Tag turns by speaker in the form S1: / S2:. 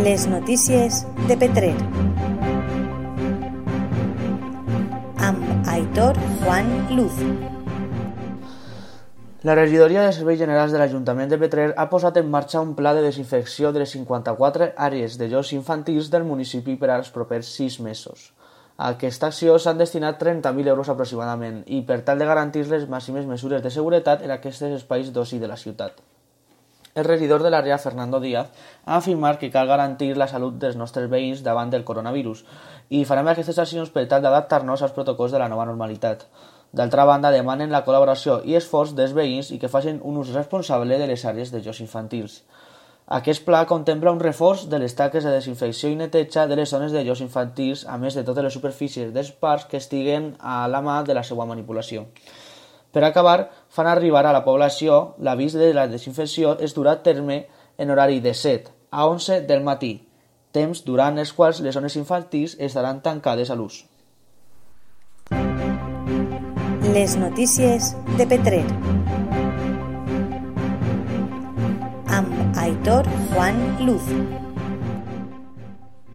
S1: Les notícies de Petrer. Amb Aitor Juan Luz.
S2: La regidoria de Serveis Generals de l'Ajuntament de Petrer ha posat en marxa un pla de desinfecció de les 54 àrees de llocs infantils del municipi per als propers 6 mesos. A aquesta acció s'han destinat 30.000 euros aproximadament i per tal de garantir les màximes mesures de seguretat en aquests espais d'oci de la ciutat. El regidor de l'àrea, Fernando Díaz, ha afirmat que cal garantir la salut dels nostres veïns davant del coronavirus i farem aquestes accions per tal d'adaptar-nos als protocols de la nova normalitat. D'altra banda, demanen la col·laboració i esforç dels veïns i que facin un ús responsable de les àrees de jocs infantils. Aquest pla contempla un reforç de les taques de desinfecció i neteja de les zones de jocs infantils, a més de totes les superfícies dels parcs que estiguen a la mà de la seva manipulació. Per acabar, fan arribar a la població l'avís de la desinfecció es durà a terme en horari de 7 a 11 del matí, temps durant els quals les zones infantils estaran tancades a l'ús.
S1: Les notícies de Petrer. Amb Aitor Juan Luz.